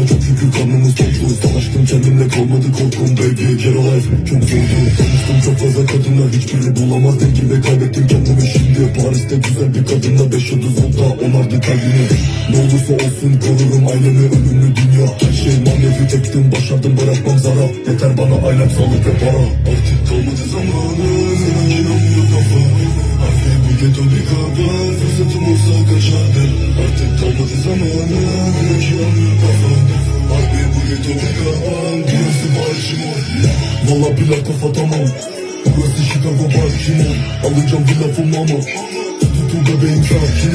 ama çok şükür karnımız toktu Savaştım kendimle kalmadı korkum. Baby Get alive. Çok zordu. Tanıştım çok fazla kadınla hiçbiri bulamaz dengimi Kaybettim kendimi. Şimdi Paris'te güzel bir kadınla Beş yıldız oldu onardı kalbimi Ne olursa olsun korurum ailemi ölümlü dünya. Her şey manevi tektim başardım bırakmam zarar Yeter bana ailem sağlık ve para. Artık kalmadı zamanı. Sana inanmıyor kafa. Artık bu ghetto bir kaba Fırsatım olsa kaçardım. Artık kalmadı zamanı Baltimore Valla bile kafa tamam Burası Chicago Baltimore Alacağım villa for mama Tutu bebeğim sakin